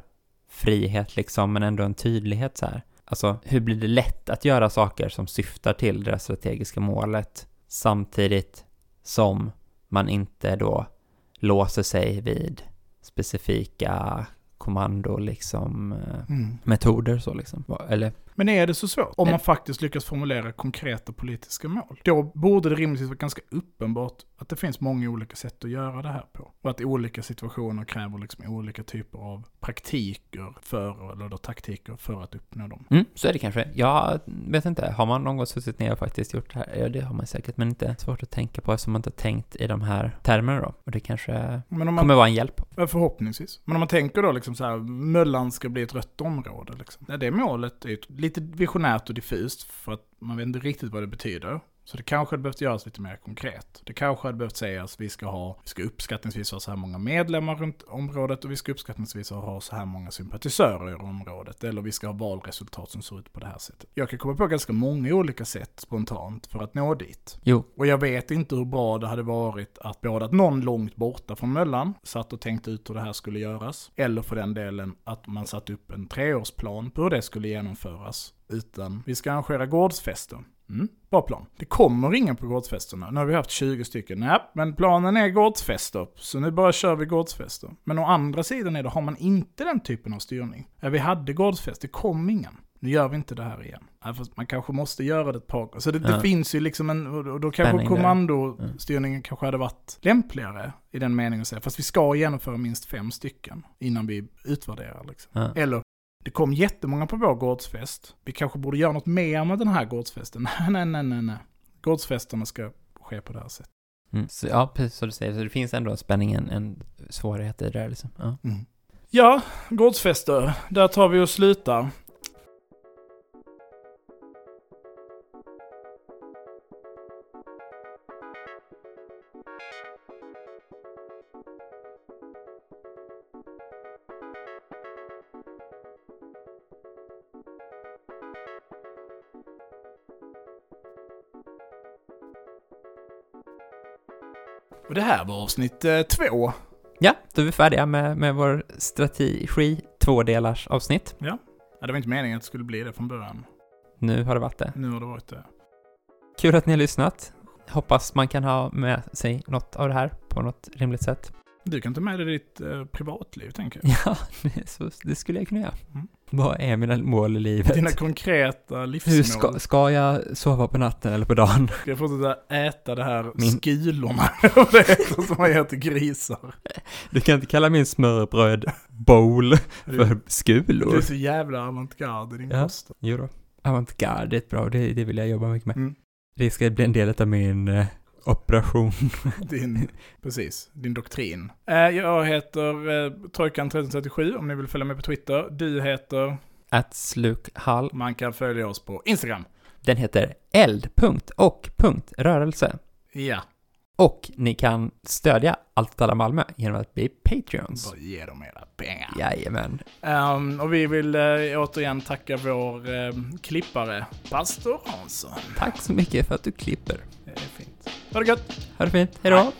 frihet liksom, men ändå en tydlighet så här. Alltså, hur blir det lätt att göra saker som syftar till det strategiska målet samtidigt som man inte då låser sig vid specifika kommando liksom eh, metoder så liksom. Eller Men är det så svårt? Om man faktiskt lyckas formulera konkreta politiska mål. Då borde det rimligtvis vara ganska uppenbart att det finns många olika sätt att göra det här på. Och att olika situationer kräver liksom olika typer av praktiker för, eller då taktiker för att uppnå dem. Mm, så är det kanske. Jag vet inte, har man någon gång suttit ner och faktiskt gjort det här? Ja, det har man säkert, men inte svårt att tänka på eftersom man inte har tänkt i de här termerna då. Och det kanske man, kommer vara en hjälp. förhoppningsvis. Men om man tänker då liksom så här, Möllan ska bli ett rött område liksom. Ja, det målet är ju lite visionärt och diffust för att man vet inte riktigt vad det betyder. Så det kanske hade behövt göras lite mer konkret. Det kanske hade behövt sägas vi ska ha, vi ska uppskattningsvis ha så här många medlemmar runt området och vi ska uppskattningsvis ha så här många sympatisörer i området. Eller vi ska ha valresultat som ser ut på det här sättet. Jag kan komma på ganska många olika sätt spontant för att nå dit. Jo, Och jag vet inte hur bra det hade varit att både att någon långt borta från Möllan satt och tänkte ut hur det här skulle göras, eller för den delen att man satte upp en treårsplan på hur det skulle genomföras. Utan vi ska arrangera gårdsfester. Mm, bra plan. Det kommer ingen på gårdsfesterna. Nu har vi haft 20 stycken. Nej, men planen är gårdsfester. Så nu bara kör vi gårdsfester. Men å andra sidan är det, har man inte den typen av styrning. Ja, vi hade gårdsfest, det kom ingen. Nu gör vi inte det här igen. Ja, fast man kanske måste göra det ett par gånger. Så det, det Ja. finns ju liksom en, och då kanske Spänning kommandostyrningen kanske hade varit lämpligare i den meningen att säga, fast vi ska genomföra minst fem stycken innan vi utvärderar liksom. ja. Eller, det kom jättemånga på vår gårdsfest. Vi kanske borde göra något mer med den här gårdsfesten. <laughs> Nej, nej, nej, nej, nej. Gårdsfesterna ska ske på det här sättet. Mm. Så, ja, precis som du säger, så det finns ändå en spänning, en, en svårighet i det där liksom. Ja. Mm. Ja, gårdsfester. Där tar vi och slutar. Här var avsnitt eh, två. ja, då är vi färdiga med, med vår strategi tvådelars avsnitt. Ja, det var inte meningen att det skulle bli det från början. Nu har det varit det. Nu har det varit det. Kul att ni har lyssnat. Hoppas man kan ha med sig något av det här på något rimligt sätt. Du kan ta med dig ditt eh, privatliv, tänker jag. <laughs> Ja, det, så, det skulle jag kunna göra. Mm. Vad är mina mål i livet? Dina konkreta livsmål. Hur ska, ska jag sova på natten eller på dagen? <laughs> Ska jag fortsätta äta det här Min- skulorna? <laughs> Som man ger till grisar. Du kan inte kalla min smörbröd bowl för du är skulor. så jävla avantgarde i din Ja. kost. Jo då. Avantgarde, är ett bra, det, det vill jag jobba mycket med. Mm. Det ska bli en del av min eh, operation. <laughs> Din, precis, din doktrin. Eh, jag heter eh, Trojkan1337 om ni vill följa med på Twitter. Du heter, Att slukhall. man kan följa oss på Instagram. Den heter eld.och.rörelse. Ja, Och ni kan stödja Allt alla Malmö genom att bli Patreons. bara ge dem era pengar. Jajamän. Ehm, och vi vill eh, återigen tacka vår eh, klippare, Pastor Hansson. Tack så mycket för att du klipper. Det är fint. Ha det gött! Ha det fint. Hej då. Hej.